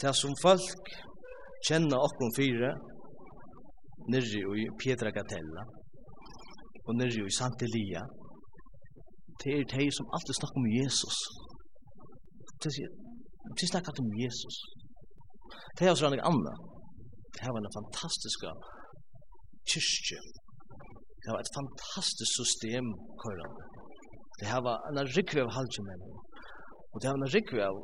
Det som folk kjenner okkom fire, nirri i Pietra Gatella, og nirri i Sant det er de som alltid snakker om Jesus. De snakker om Jesus. Det er også enn anna. Det var en fantastisk kyrkje. Det var et fantastisk system, køyrande. Det var en rikve av halvkjemennene. Og det var en rikve av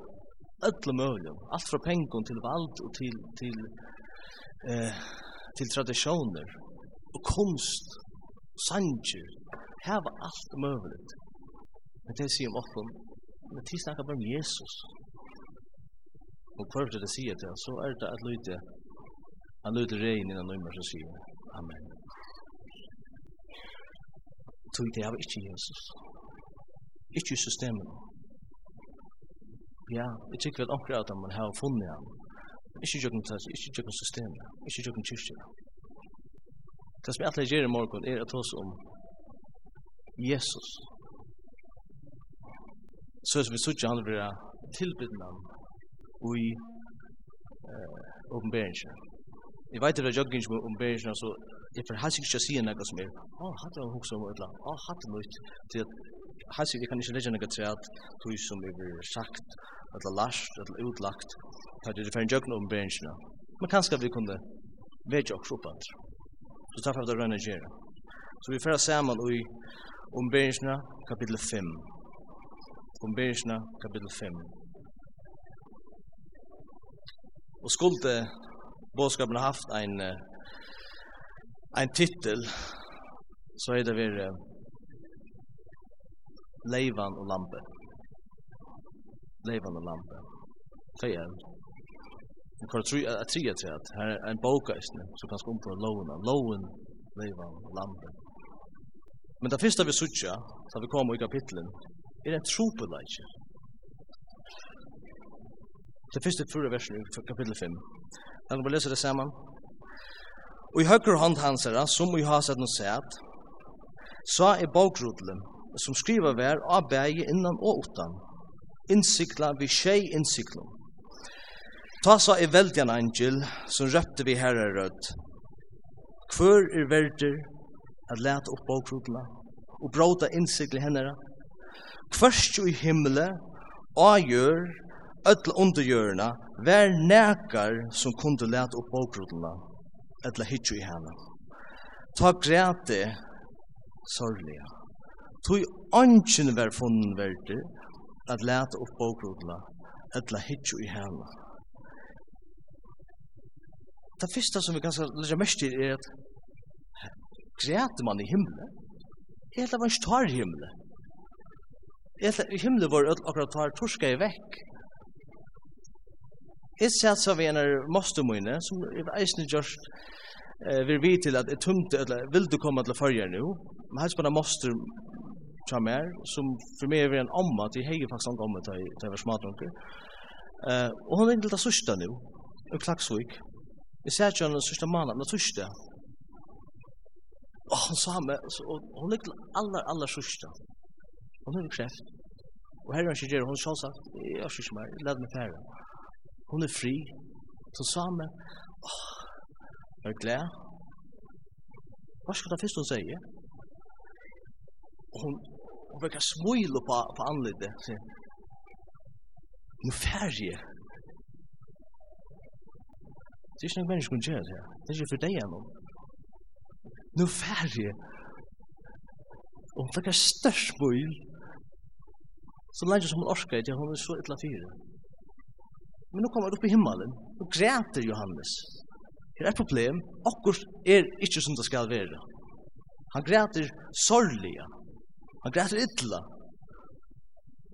öllum möjliga Allt från pengon till vald och till till eh, till traditioner och konst, sanger, heva allt möjligt. Men det sier om åkken, men det snackar bara om Jesus. och hver det det sier det så är det att lyde, han lyde regn innan nummer som sier, Amen. Tog det av ikke Jesus. Ikke systemet. Ja, jeg tykker at omkring at man har funnet han. Ikke tjøkken tæs, ikke tjøkken system, ikke tjøkken kyrkje. Det som jeg alltid gjør i morgen er at oss om Jesus. Så som vi sutja han vera tilbydna han i åpenberingen. Jeg vet at det er jogging med åpenberingen, så jeg får helst ikke si enn som er, å, hatt det hos om et land, å, hatt det nøyt, til at hans jeg kan ikke legge noe til at du som er sagt, eller last, eller utlagt, tar det referent jøkken om beringsina. Men kanskje vi kunne vekje oss opp andre. Så tar vi det rønne gjøre. Så vi fyrir saman i om beringsina, kapitel 5. Om beringsina, kapitel 5. Og skulde bådskapen ha haft en, en titel, så er det vi leivan og lampe levande lampe. Säger han. Vi kan tro att tre att til att här är en bokgästne som kan om på låna. Lån levande lampe. Men det första vi sutja, så vi kommer i kapitlen, er en tropelage. Det første fyra versen i kapitel 5. Jeg kan bare lese det sammen. Og i høyre hånd hans herra, som vi har sett noe sett, så er bokrodlen, som skriver hver av bæge innan og utan, innsikla vi tjei innsikla. Ta sa i veldjan angel som røpte vi herre rød. Kvør er verder at leta opp bókrutla og bråta innsikla hennara. Hverst jo i himmele, agjør, öll undergjørna, vær nekar som kunde leta opp bókrutla, etla hitju i henne. Ta grete sorgliga. Tui ongen ver funnen verder, at leta upp bokrutna, etla hitju i hana. Det fyrsta som vi kan legger mest til er at græter man i himmelen? Jeg held at man ikke i himmelen. Jeg held at himmelen var akkurat tar torska i vekk. Jeg sett så vi en av mostemøyne, som er eisen gjørst, eh, vi vet til at jeg tømte, eller vil du komme til å følge nå? Men helst bare moster Chamer som for meg er en amma til hege faktisk en amma til jeg var smartdrunkar. Eh og hon vill det sørste nu. i Klagsvik. Jeg ser ju den sørste mannen på sørste. Og hon sa med så hon ligger alla alla sista. Hon är chef. Och här är hon ju hon sa jeg er syns mer lad mig færre. Hon er fri. Så sa Åh, Jag är glad. Hva skal det første hun sier? hon hon verkar smil på på anledde så nu färje Det er ikke noen mennesker som gjør det. Det är ju för dig ändå. Nu färje. Och hon verkar størst bojl. Så lenge som hon orskar det, hon er så ytla fire. Men nu kommer hon upp i himmelen. Nu græter Johannes. Det er et problem. Akkur er ikke som det skal være. Han græter sorgliga. Han græter ytla.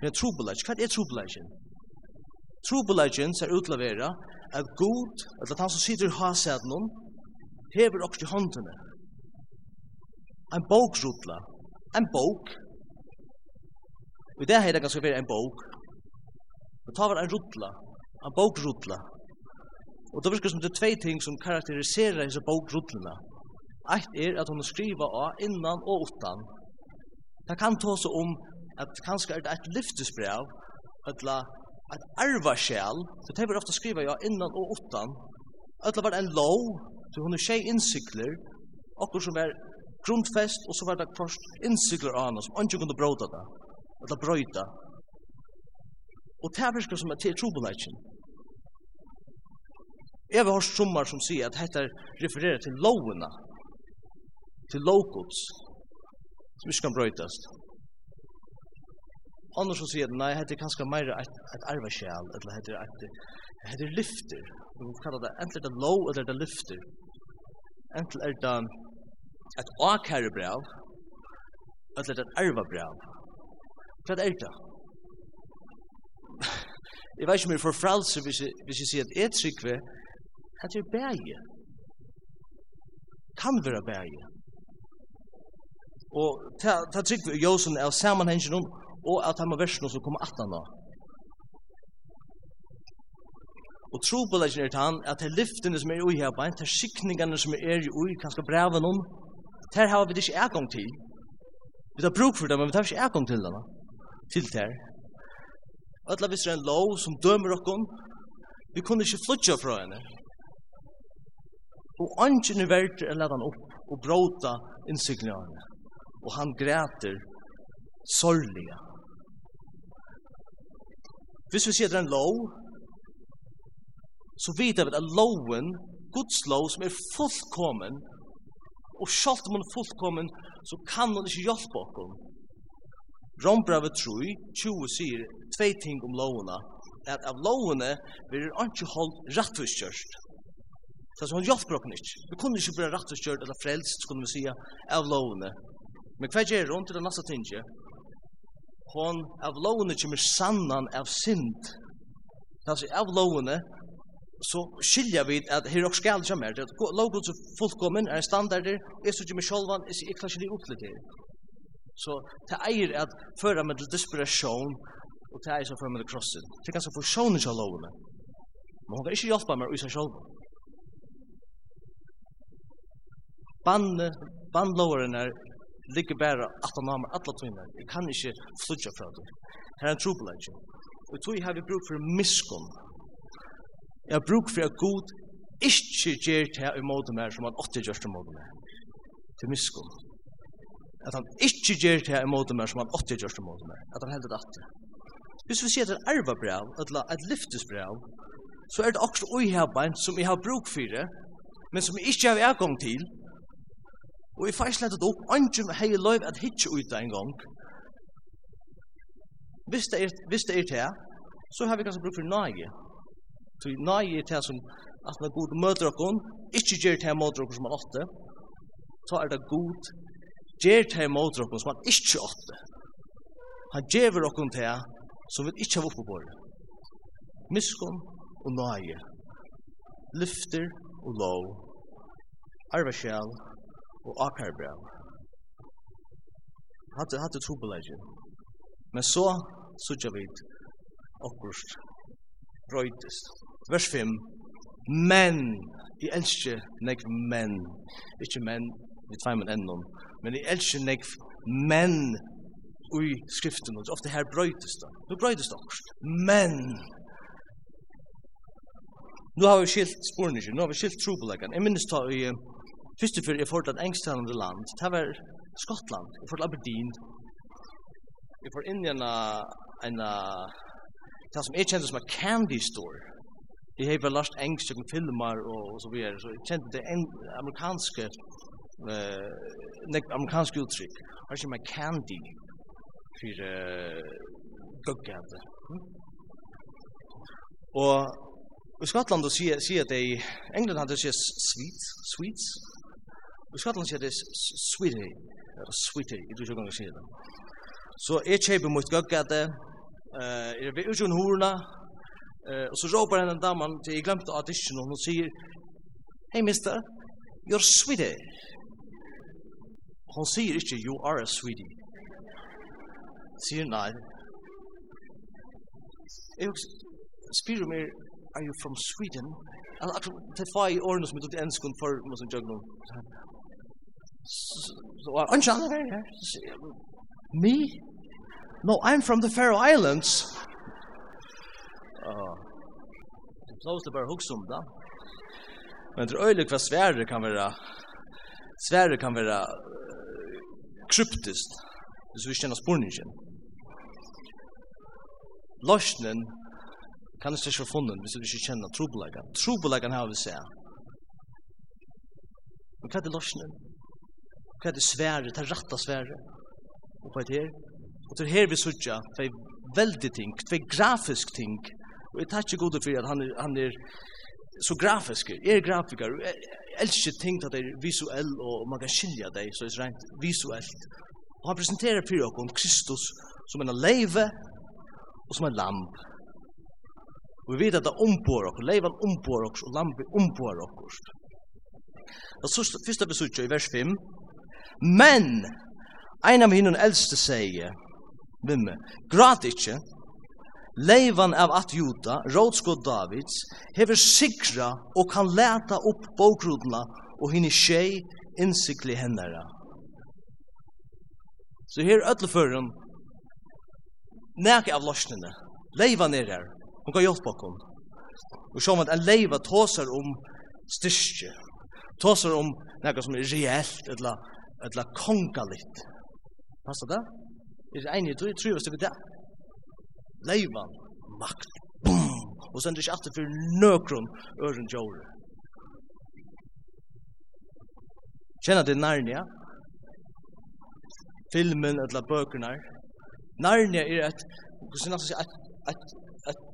Det er trobelage. Hva er trobelage? Trobelage ser utlevera at god, at han som sitter i hasæden hon, hever okkur i håndene. En bokrutla. En bok. Og det her er ganske fyrir en bok. Det tar var en rutla. En bokrutla. Og det virker som det er tvei ting som karakteriserer hese bokrutlina. Eitt er at hon skriva av innan og utan. Det kan ta seg om at kanskje er det et lyftesbrev, etla et arvarsjæl, så det var ofte skriva ja innan og utan, etla var en lov, så hun er tjej innsikler, okkur som er grundfest, og så var det først innsikler av henne, som ikke kunne bråta det, eller brøyta. Og det virker som er til trobeleitjen. Jeg har hørt sommer som sier at dette refererer til lovene, til lovgods, som ikke kan brøytast. Annars så sier nei, hette er kanskje meira et, et arvasjæl, eller hette er et, hette lyfter. Vi kallar det, enten er det lov, eller er det lyfter. Enten er det et akære brev, eller er det et et arvabrev. Hva er det? Jeg vet ikke om jeg får frelse hvis jeg, hvis jeg sier at jeg trykker, at hette er bæge. Kan være bæge. Og ta trygg vi Jåsen er sammenhengen om, og at han var versene som kommer atan da. Og tro på det er han, at det lyftene som er ui her bein, det skikningene som er ui, kanskje breven om, det har vi ikke egang til. Vi tar bruk for det, men vi tar ikke egang til det. Til det her. Alla visst er en lov som dømer okkom, vi kunne ikke flutja fra henne. Og angen er verdt er lade han opp og bråta innsiklinja henne og han græter sorglige. Hvis vi sier det er en lov, så vet vi at loven, Guds lov, som er fullkommen, og selv om han er fullkommen, så kan han ikke hjelpe oss. Rombrevet tror, 20 sier tvei ting om lovene, at av lovene vil han ikke holde rettforskjørst. Så han hjelper oss ikke. Vi kunne ikke bli rettforskjørt eller frelst, skulle vi si, av lovene. Men hva gjør hun til det neste tinget? Hon av lovene kommer sannan av synd. Altså av lovene så skilja vi at her og skal ikke mer. Lovgod så fullkommen er standarder, er så ikke med sjolvan, er så ikke ikke opp til. Så det eier at føra med desperation, og det eier som føra med det krossen. Det er ganske for sjånen av lovene. Men hun kan ikke hjelpa meg i seg sjolvan. Bannloveren er ligger bare at han har med alle tøyene. Jeg kan ikke flytja fra det. Her er en trobelage. Og tog har vi bruk for miskunn. Jeg har bruk for at god ikke gjør det i måte mer som han åtte gjør det måte mer. Til miskunn. At han ikke gjør det i måte mer som han åtte gjør det måte mer. At han heldet at det. Hvis vi sier at det er arvabrev, et lyftesbrev, så er det også ui herbein som jeg har bruk for det, men som jeg ikke har avgang til, Og jeg faktisk lettet opp, anjum hei løyv at hitje ut en gang. Hvis det er, hvis det er til, så har vi kanskje bruk for nage. Så nage er til som at man god møter okkon, ikkje gjer til møter okkon som man åtte, så er det god gjer til møter okkon som man ikkje åtte. Han gjever okkon til som vi ikkje har oppe på det. Miskon og nage. Lyfter og lov. Arvarsjæl og akkarbrev. Hatte, hatte trubelage. Men så, sutja vit okkurst, brøytist. Vers 5. Men, i elske nek men, ikkje men, vi tvei men ennum. men i elske nek men, ui skriften, og ofte her brøytist da. Nu brøytist okkurst. Men, Nu har vi skilt sporene nu har vi skilt trubelagan. Jeg minnes ta i Fyrst fyrir jeg fort til et engsttalende land, det var Skottland, jeg fort Aberdeen. Jeg fort inn i en, en, det som jeg kjente som en candy store. Jeg har vel lagt engst, jeg filmar og, og så videre, så jeg kjente det en, amerikanske, uh, nek, amerikanske uttrykk. Jeg har ikke med candy for uh, guggade. Og i Skottland sier, sier at de, England hadde sier sweets, sweets, I Skottland sier det sweetie, sweetie, i du ikke gong å si det. Så jeg kjøper mot gøggete, jeg vil ikke hun horene, og så råper henne damen til jeg glemte audition, og hun sier, Hey mister, you're sweetie. Hun sier ikke, you are a sweetie. Sier nei. Jeg spyr om er, are you from Sweden? Eller akkurat, det er fai årene som er til enskund for noe som jøgnom so, so, me? No, I'm from the Faroe Islands. Oh. Det blåste bara huggs om det. Men det är öjligt vad Sverige kan vara Sverige kan vara uh, kryptiskt. Det så vi känner spurningen Lorsnen kan du ikke få funnen hvis vi ikke kjenner trobeleggene. Trobeleggene har vi sett. Men hva er det lorsnen? hva er det svære, det ratta svære, og hva er det her. Og til her vi sørger, det er veldig ting, det er grafisk ting, og jeg tar ikke god for at han er, han er så grafisk, jeg er grafiker, jeg elsker ting at det er visuell, og man kan skilja det, så det er rent visuellt. Og han presenterer for dere om Kristus som en leive og som en lamp. Og vi vet at det ombår dere, leivan ombår dere, og lampen ombår dere. Det første besøkja i vers 5, Men, ein av hinun eldste sier, vimme, grat ikkje, leivan av at juta, rådskod Davids, hever sikra og kan leta opp bokrudna og hinne tjei innsikli hennara. Så her ötleføren, nek av lorsnene, leivan er her, hun kan hjelpa okkom. Og sjå at en leiva tåsar om styrstje, tåsar om nek som er reelt, eller eller kongalit. Passa det? Er det ene, tror jeg, tror jeg, det. Leivan, makt, boom! Og sender ikke alltid for nøkron øren jore. Kjenner det Narnia? Filmen eller bøkene? Narnia er et, hva skal jeg si, et, et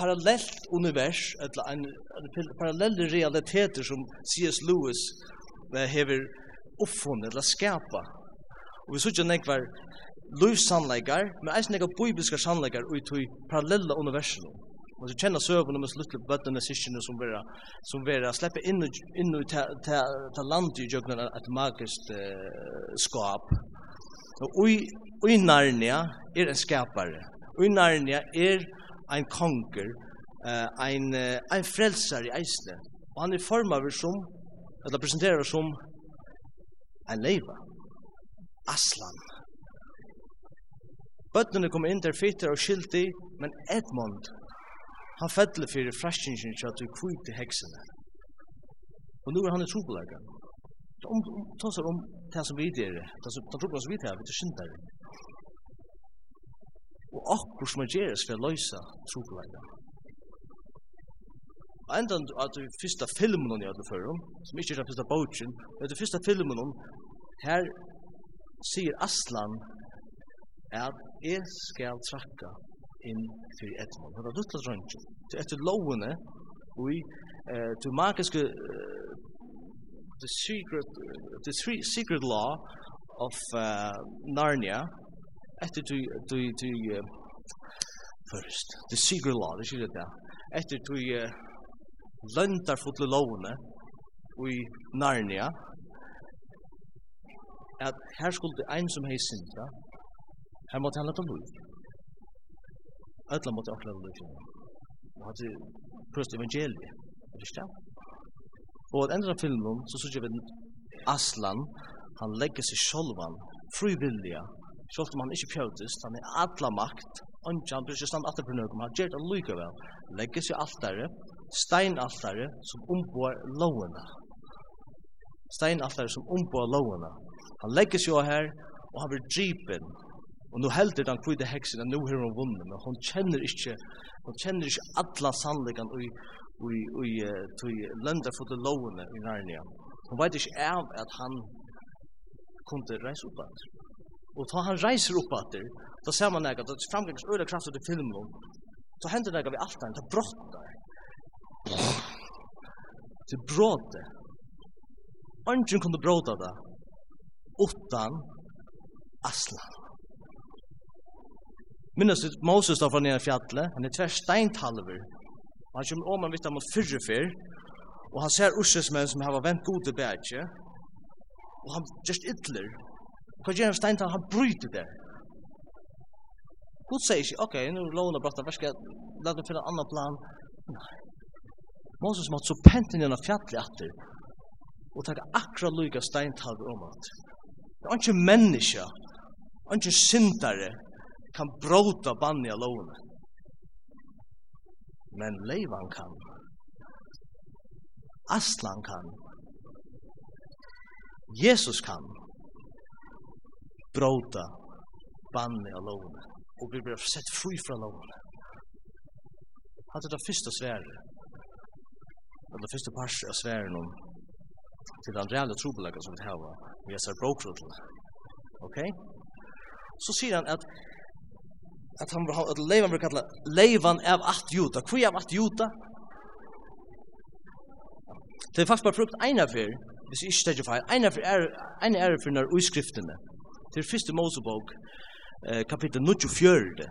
parallellt univers, eller en, en parallelle realiteter som C.S. Lewis hever uppfunnet eller skapa. Og vi så ikke nekvar livssannleikar, men eisen nekvar bibelska sannleikar ut i parallella universum. Og så kjenner søvende med sluttelig på bøttene sysjene som vera, som vera slippe inn, inn i ta land i jøgnen et magisk uh, skap. Og i, i Narnia er en skapare. Og i Narnia er ein konger, uh, ein, ein frelsar i eisne. Og han er formaver som, eller presenterer som en leiva. Aslan. Bøttene kom inn der fitter og skilti, men Edmond, han fettler fyrir frestingen til at du kvite heksene. Og nu er han i trobelaga. Om, om, tåsar om det som vi er, det som trobelaga som vi er, vi er syndare. Og akkur som er gjeres for å løysa trobelaga. Og enda at du fyrsta filmen i alle førum, som ikke er den fyrsta bautjen, men den fyrsta filmen Her sier Aslan at jeg skal trakka inn til Edmund. Det er ruttla drønge. Til etter lovene og i uh, det magiske uh, the secret uh, the three secret law of uh, Narnia etter du du du uh, first the secret law det skiljer det etter du uh, løntar fotle lovene i Narnia at her skulle ein som hei synda, her måtte han leta lov. Ødla måtte akla lov. Og hadde prøst evangeliet. Er det ikke Og at endra filmen, så sykje vi Aslan, han legger seg sjolvan, frivilliga, sjolvan han ikke pjautist, han er atla makt, Ongen, han bryr seg stand atter på nøkum, han gjør det likevel. Legger seg altare, steinaltare, som omboar lovene. Steinaltare som omboar lovene. Han legger seg her, og han blir drypen. Og nu helder den kvide heksen, og nu har hun vunnet, men hun kjenner ikke, hun kjenner ikke alla sannleggan i, i, i, i lønda for det lovene i Narnia. Hun vet ikke av at han kunde reise opp at. Og da han reiser opp at, da ser man at det framgangs øyla kraft til filmen, så hender nega vi alt det brottar. Det bråte. Ungen kunde bråta det, utan Aslan. Minnast Moses da fra nere fjallet, han er tvær steintalver. Og han kommer om han vitt mot fyrre fyr, og han ser ursesmenn som har vent gode bætje, og han just ytler. Og Hva gjør han steintalver? Han bryter det. Gud sier ikke, ok, nå låner bort han, hva skal jeg, la det finne en annan plan. Nei. Moses måtte så pent inn gjennom fjallet etter, og takk akkurat lykka steintalver om at er ikke menneske, ikke syndare, kan bråta banne av lovene. Men leivan kan. Aslan kan. Jesus kan bråta banne av lovene. Og vi blir sett fri fra lovene. Hatt det første sværet, det første parset av svære noen til den reale trobelagen som vi har vi har bråkrutlen. Ok? Så sier han at at han vil ha at leivan vil kalla leivan av at juta. Hvor av at juta? Det er faktisk bare frukt eina fyr, hvis jeg ikke stedet feil, eina fyr er, eina er fyr når uiskriftene. Det er første Mosebok, eh, kapittel 24.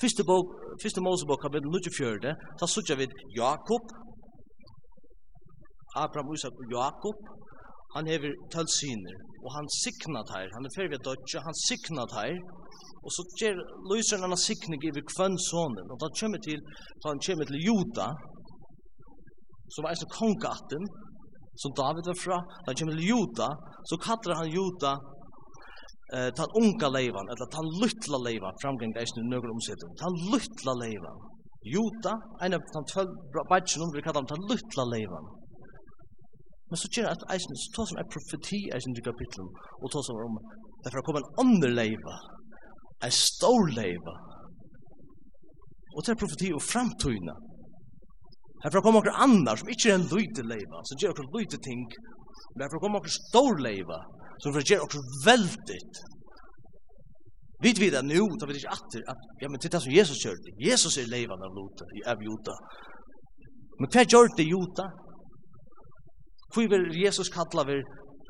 Fyrste, bok, fyrste Mosebok, kapittel 24, da sutja vi Jakob, Abraham, Isak og Jakob, han hever tølsiner, og han sikna her, han er ferdig ved dødja, han sikna her, og så ger, lyser han en sikning i kvann sonen, og da kommer til, da han kommer til Juda, som er en kongatten, som David var fra, da han kommer til Juda, så kallar han Juda eh, ta unga leivan, eller ta lutla leivan, framgang eisen snu nøkker omsetting, ta lutla leivan, Juta, en av tan tøll, bætsjen om vi kallar han tan leivan, Men så kjer at eisen, så tås som er profeti eisen i kapitlen, og tar som om, derfor kommer en andre leiva, en stor leiva, og det er profeti og framtøyna. Herfra kommer noen annar som ikke er en lyte leiva, som gjør noen lyte ting, men herfra kommer noen stor leiva, som gjør noen veldigt. Vi vet det nu, da vet ikke atter, at, ja, men titta som Jesus gjør det. Jesus er leivan av Luta, i Juta. Men hva gjør det Juta? Hvor vil Jesus kalla vi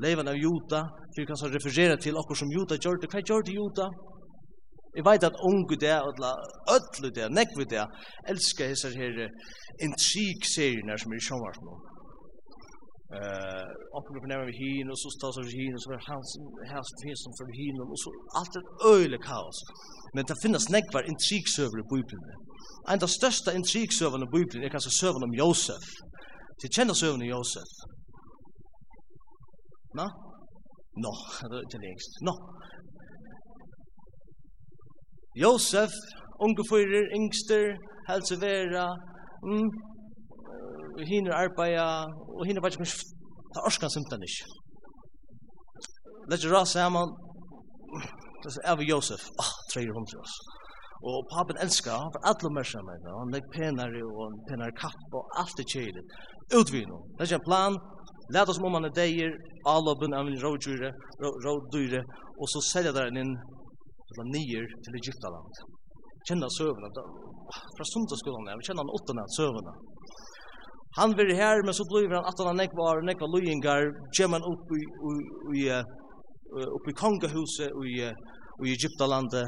leivan av juta, for kan så referera til okkur som juta gjorde, hva det juta? Jeg vet at unge det, eller ødle det, nekve det, elsker disse her intrig-seriene som er i sjånvart nå. Eh, okkur på nærmere hin, og så stas over hin, og så er hans, hans finnes som fyrir hin, og så alt er øyla kaos. Men det finnes nekvar intrig-søver i Bibelen. En av største intrig-søverne i Bibelen er kanskje søverne om Josef. De kjenner søverne om Josef. Nå? Nå, det er ikke lengst. Nå. Josef, unge fyrer, yngster, helse vera, mm, hinn arbeida, og hinn arbeida, det er orskan simtan ikk. Legger ras saman, det er av Josef, åh, treier ah, til oss. Og papen elskar, han var alle mersa med, han legg penare og penare kapp og alt er kjeilig. Utvinu, det er en plan, Lät oss om man är dejer, alla bön av rådjure, rådjure, och så säljer där en nier till Egyptaland. Känna sövna, från sundaskolan, jag känner han åttan sövna. Han blir her, men så blir han at han nekvar, nekvar lujingar, gemman upp i, i, upp i kongahuset i, i Egyptalandet,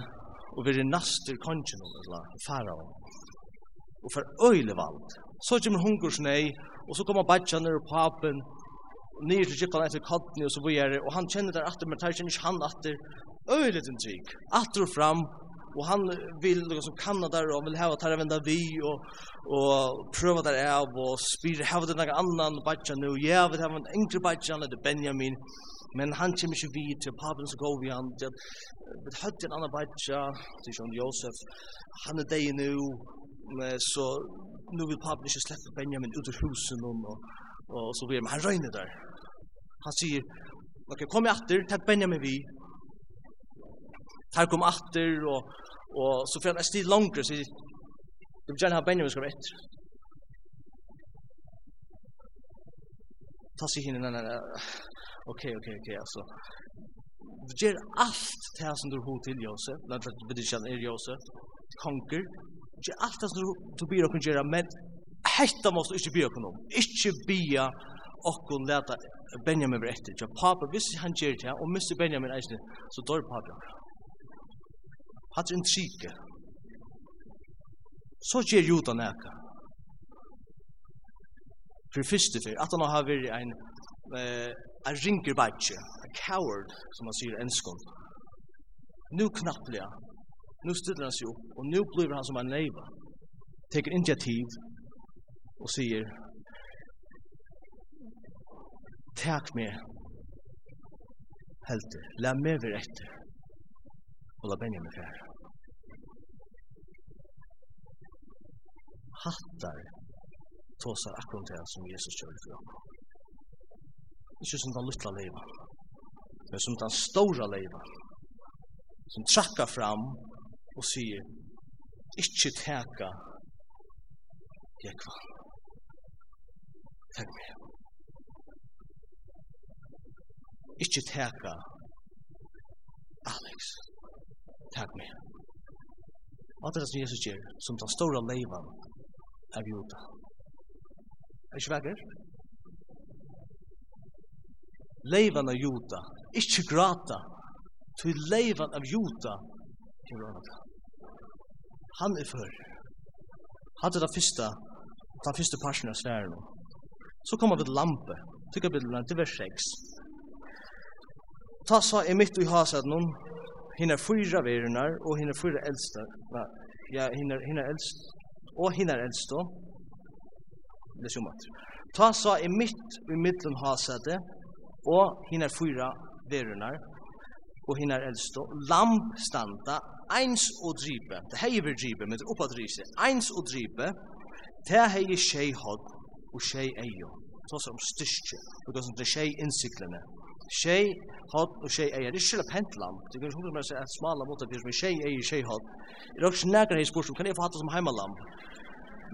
og veri naster kongen eller farao og for øyle vald så kommer hungursnei og så koma bachan og papen nere til Gippan etter kodni og så videre, og han kjenner der atter, men tar kjenner ikke han atter, øyelig en trygg, atter og fram, og han vil liksom som kanna der, og vil hava tar venda vi, og, og prøva der av, og spyr, hava det noen annan badja nu, ja, vi hava ein yngre badja, han Benjamin, men han kjem ikkje vi til papen så går vi han, det vi hatt ein annan badja, til John Josef, han er dei nu, så nu vil papen ikkje sleppa Benjamin ut av husen, og, og, så vi han røyner der, Han sier, ok, kom jeg atter, takk Benjamin vi. Her kom atter, og, og så får han en stil langre, sier, du vil gjerne ha Benjamin skal være etter. Ta sig hinne, nei, nei, nei, ok, ok, ok, altså. Du gjør alt det som du har til Josef, nei, du betyr ikke er Josef, konger, du gjør alt det som du, du byr å kunne gjøre, men hetta måste du ikke bli å kunne om, ikke byr okkun leta Benjamin vera etter. Ja, papa, hvis han gjør det, og mister Benjamin eisne, så dør papa. Hatt en trike. Så gjør Juda neka. For fyrste fyr, at han har vært en eh, en ringer badge, a coward, som man sier enskånd. Nu knapplega, nu stiller han seg opp, og nu blir han som en neiva, Teker initiativ, og sier, tak meg helter, la meg være etter, og la Benjamin fære. Hattar tåsar akkurat det som Jesus kjører for ham. Ikke som den luttla leiva, men som den stora leiva, som trakkar fram og sier, ikkje teka jekva. Takk meg. Ikke teka Alex. Tak meg. Alt det som Jesus gjør, som den store leivan er juta. Er ikke vekker? Leivan av juta, ikke grata, til leivan av juta er rånata. Han er før. Hadde det første, den første parsen av sværen. Så kommer vi til lampe, tykker bilden av divers 6. Og ta så er mitt i hasad noen, henne fyra verunar, og henne fyra eldste, ja, henne, henne eldst, og henne eldste, les jo mat. Ta så er mitt i middelen hasade, og henne fyra verunar, og henne eldste, lamp standa, eins og dripe, det hei vi dripe, men det oppa dripe, eins og dripe, det hei tjei hod, og tjei eio, så som styrstje, og det er tjei innsiklene, Tjej hot og tjej eier. Det er ikke pent. Det er hundre mer at smala mot det som er tjej eier, tjej hot. Det er også nærkere hei spørsmål, kan jeg få hatt det som heimalam?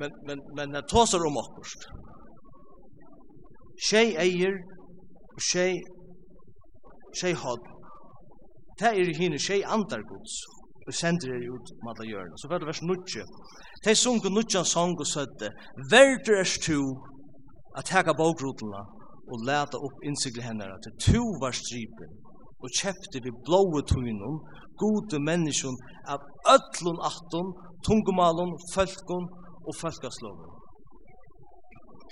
Men, men, men jeg tåsar om akkurst. Tjej eier og tjej, tjej hot. Det er henne tjej andargods og sender er ut madla hjørna. Så fyrir vers 9. Tei sungu nutjan sang og sødde, Verder erst tu at hega bókrutuna og leta opp innsikli hennara til tu var stripen og kjepte vi blåa tuinum, gode menneskjon av öllun attun, tungumalun, fölkun og fölkaslovun.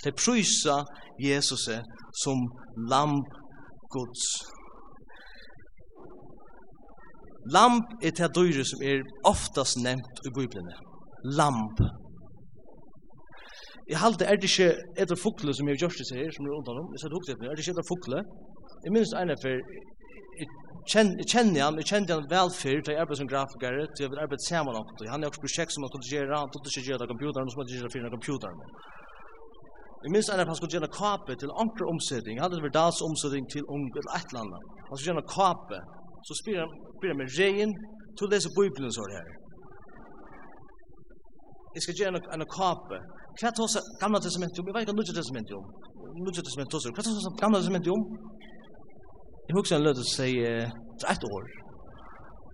Te prysa Jesus som lamp Guds. Lamp er det dyre som er oftast nevnt i Bibelen. Lamp. Jeg halte, er det ikke et av fukle som jeg gjør gjort det her, som er har undan om, jeg satt hukte etter, er det ikke et av fukle? Jeg minnes ene for, jeg kjenner han, jeg kjenner han vel før, til jeg arbeider som grafiker, til jeg vil arbeide sammen om det. Han er også prosjekt som han kunne gjøre, han tog ikke gjøre det av computeren, som han gjøre det av computeren. Jeg minnes ene for han skulle gjøre kape til anker omsetting, han hadde vært dals omsetting til unge, eller et eller annet. Han skulle gjøre kape, så spyr han, spyr han med regn, til å lese bøybelen så her. Jeg skal gjøre en kape, Hva tås gamla testamentet om? Jeg vet ikke nødja testamentet om. Nødja testamentet tås. Hva tås gamla testamentet om? Jeg husker en løte seg et år.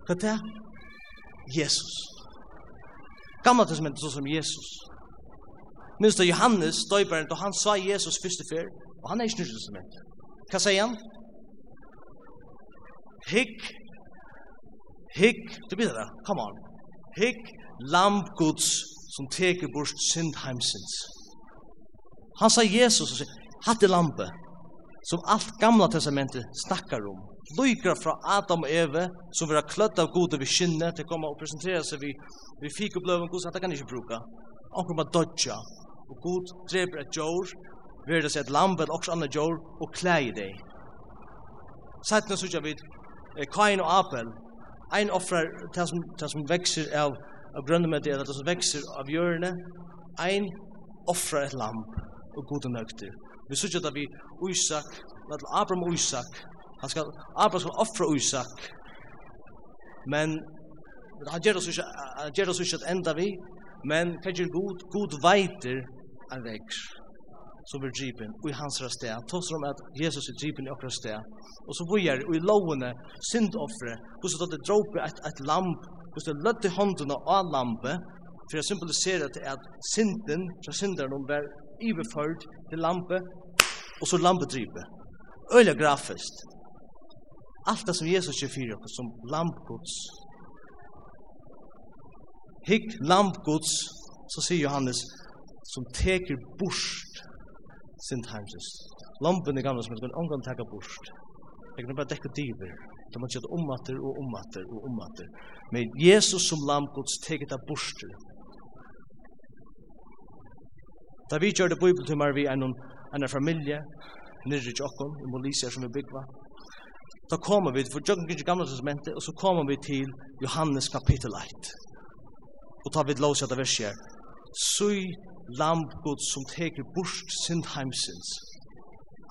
Hva det? Jesus. Gamla testamentet tås om Jesus. Minst av Johannes, døyberen, og han sa Jesus første fyr, og han er ikke nødja testamentet. Hva sier han? Hik, hik, du blir det, come on. hik, lamp, Guds, som teker bort synd heimsins. Han sa Jesus og sier, hatte lampe, som alt gamla testamentet snakkar om. Lykra fra Adam og Eve, som vera kløtt av gode vi kynne, til koma og presentere seg vi, vi fikk og bløven god, at det kan ikke bruka. Og man dodja, og god dreper et jord, vera seg et lampe eller også andre jord, og klæg i deg. Sætna sutja vid, Kain og Abel, ein offrar det som, det som vekser av av grunnen med det at det som vekser av hjørne, ein offrar et lam og gode nøkter. Vi sier at vi Isak, at Abraham og Isak, han skal, Abraham skal offra Isak, men han gjør oss ikke, han gjør oss ikke at enda vi, men hva gjør god, god veiter er vekst som er dripen og i hans sted. Han tås om at Jesus er dripen i okra sted. Og så bojer og i lovene syndoffre, hos at det dråper et, et lamp, hos det løtte håndene av lampet, for å symbolisere til at synden, fra synderen om var iverført til lampet, og så lampet drypet. Øyla grafiskt. Alt det som Jesus er fyrir oss som lampgods. Hikk lampgods, så sier Johannes, som teker bort sind heimsins. Lampen i gamla som er omgang taka bort. Jeg kan bare dekka diver. Det man kjøtt ommatter og ommatter og ommatter. Men Jesus som lampgods teget av bort. Da vi gjør det bibeltumar vi er noen en familie, nirri tjokkon, i Molisia som vi byggva. Da kommer vi, for tjokkon gikk gamla testamentet, og så kommer vi til Johannes kapitel 1. Og tar vi til lovsjata verset. Sui lamp Gud som teker bort synd heimsins.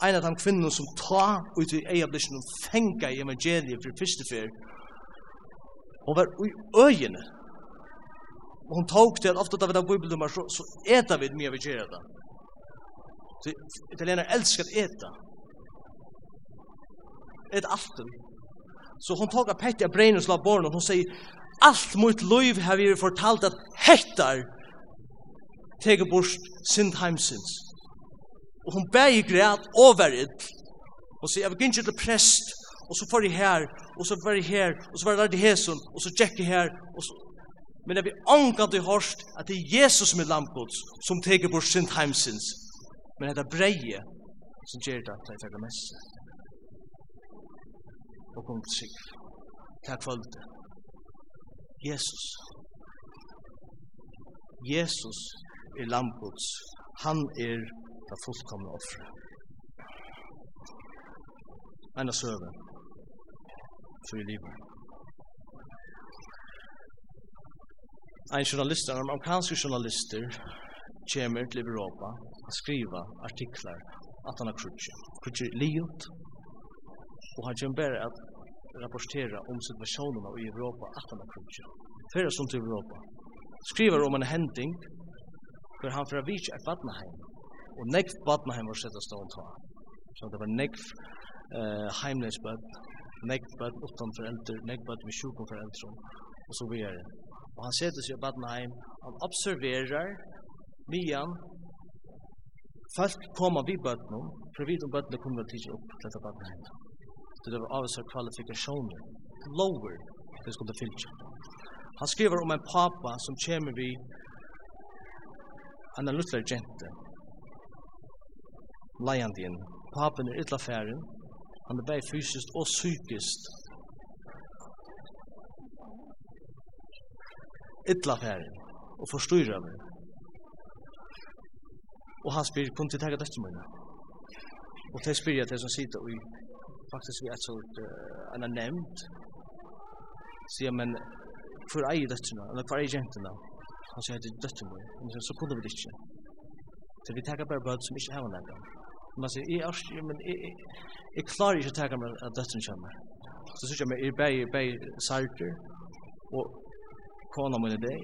Ein av de kvinnene som ta ut i eiablikken og fenga i evangeliet for første fyr, hun var i øyene. Hun tok til, ofte da vi da bibeldommer, så, så eter vi mye evangeliet da. Så italiener elsker å eta. Et aften. Så hun tok av Petty av Breinus born og hun sier, alt mot liv har vi fortalt at hettar teger bort sind heimsins. Og hun bæg i græt overid, og sier, jeg vil gynne til prest, og så får jeg her, og så får jeg her, og så var jeg der til og så tjekk jeg her, og så... Men jeg vil anka i hørst at det er Jesus som er lampgods, som teger bort sind heimsins. Men det er breie som gjør det at jeg teger mest. Og kom til sikk. Takk for alt Jesus. Jesus er lamputs. Han er det fullkomne offre. Ein av søve, Så i livet. En journalist, en amerikansk journalister, kommer til Europa og skriva artiklar at han har krutje. Krutje liot, og han kommer bare at rapportera om situationen i Europa att han har krutje. Fyrra som till Europa. Skriver om en hending for han fra vits et vatnaheim. Og nekv vatnaheim var sett av stånd ta. Så det var nekv uh, heimleisbød, nekv bød utan foreldre, nekv bød med sjukken foreldre, og så videre. Og han sette seg i vatnaheim, han observerar mian, Fast koma vi bøtnum, for vi om bøtnum kommer vi tidsi opp til dette bøtnum. Så det var avisa kvalifikasjoner, lower, det skulle fylltja. Han skriver om en papa som kommer vi anna lutla gente. Leiandi inn. Papen er illa færen. Han er bæg fysisk og psykisk Illa færen. Og forstyrra meg. Og han spyr, kun til tega døttum mine. Og til spyr jeg til som sida og faktisk vi er et sånt, uh, anna nevnt. Sier, men, hver eier døttum, eller hver eier jentina? Han sier det er døtter mor. Han sier, så kunne vi det ikke. Så vi takker bare bød som ikke har en gang. Man sier, jeg er ikke, men jeg klarer ikke å takke meg at døtteren kommer. Så sier jeg meg, jeg er bare, jeg bare sarter, og kona min er det.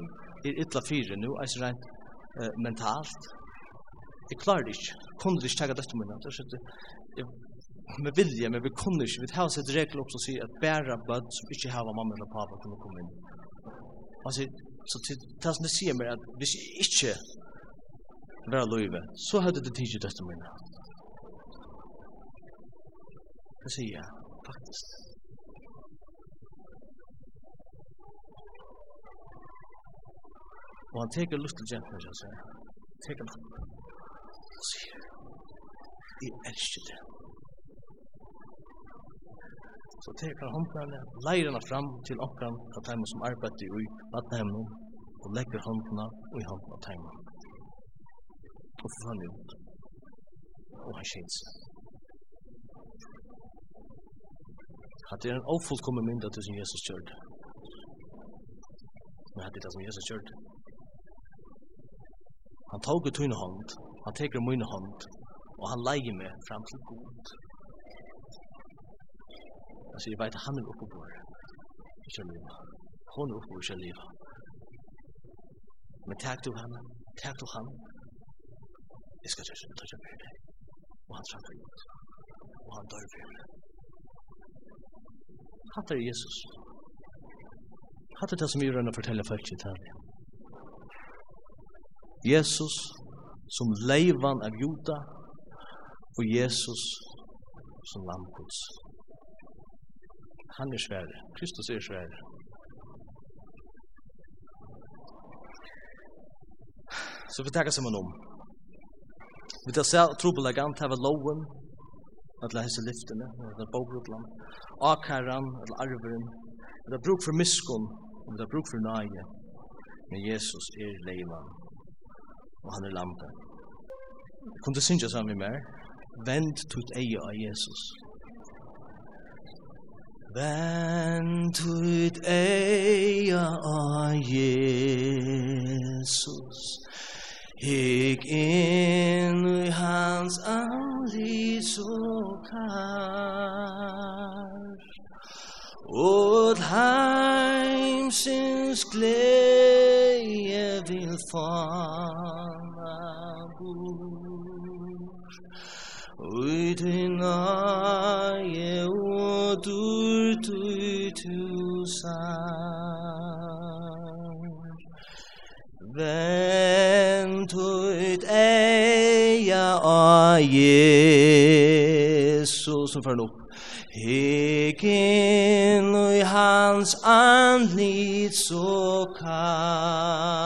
Jeg er ytla fire nå, jeg er rent mentalt. Jeg klarer det ikke. Kunne det ikke takke døtteren min. Så sier jeg, med vilje, men vi kunne ikke. Vi har sett regler opp som sier at bare bød som ikke har mamma eller pappa kunne komme inn. Han sier, Så det som det sier meg at hvis jeg ikke var løyve, så hadde det tidsi døttet mine. Det sier jeg, faktisk. Og han teker lust til jentene, så sier jeg. Teker lust. Så sier jeg elsker det så teker han håndene, leirene fram til okkene av teimen som arbeider i vattnehemmene, og legger håndene i hånden av teimen. Og for han ut. Og han skjent seg. Hatt er en ofullkommen mynd av det som Jesus gjør. Men hatt er det som Jesus gjør. Han tog ut henne hånd, han teker mine hånd, og han leier meg fram til god. Altså, jeg vet at han er oppe på det. Ikke livet. Hun er oppe på ikke livet. Men takk du henne. Takk du henne. Jeg skal ikke ta kjøp deg. Og han framfor ut. Og han dør for meg. Hatt er Jesus. Hatt er det som vi rønner fortelle folk i Italia. Jesus som leivan av Juda og Jesus som lammkods. Jesus Han er svær. Kristus er svær. Så vi tackar som om. Vi tar sel trobelegant hava loven at la hesa lyftene, at bogrutlan, akaran, at arveren, at det bruk for miskon, og det bruk for nage. Men Jesus er leivan, og han er lampe. Kom du synja saman med mer, vend tut eie av Jesus. Vend ut eia av Jesus. Hik inn i hans andri så kar. Åt heimsins gleie vil fana bort. Ui i naie og du sær. Vent ut eia a Jesus som fyrir opp Hik inn i hans andlit så kall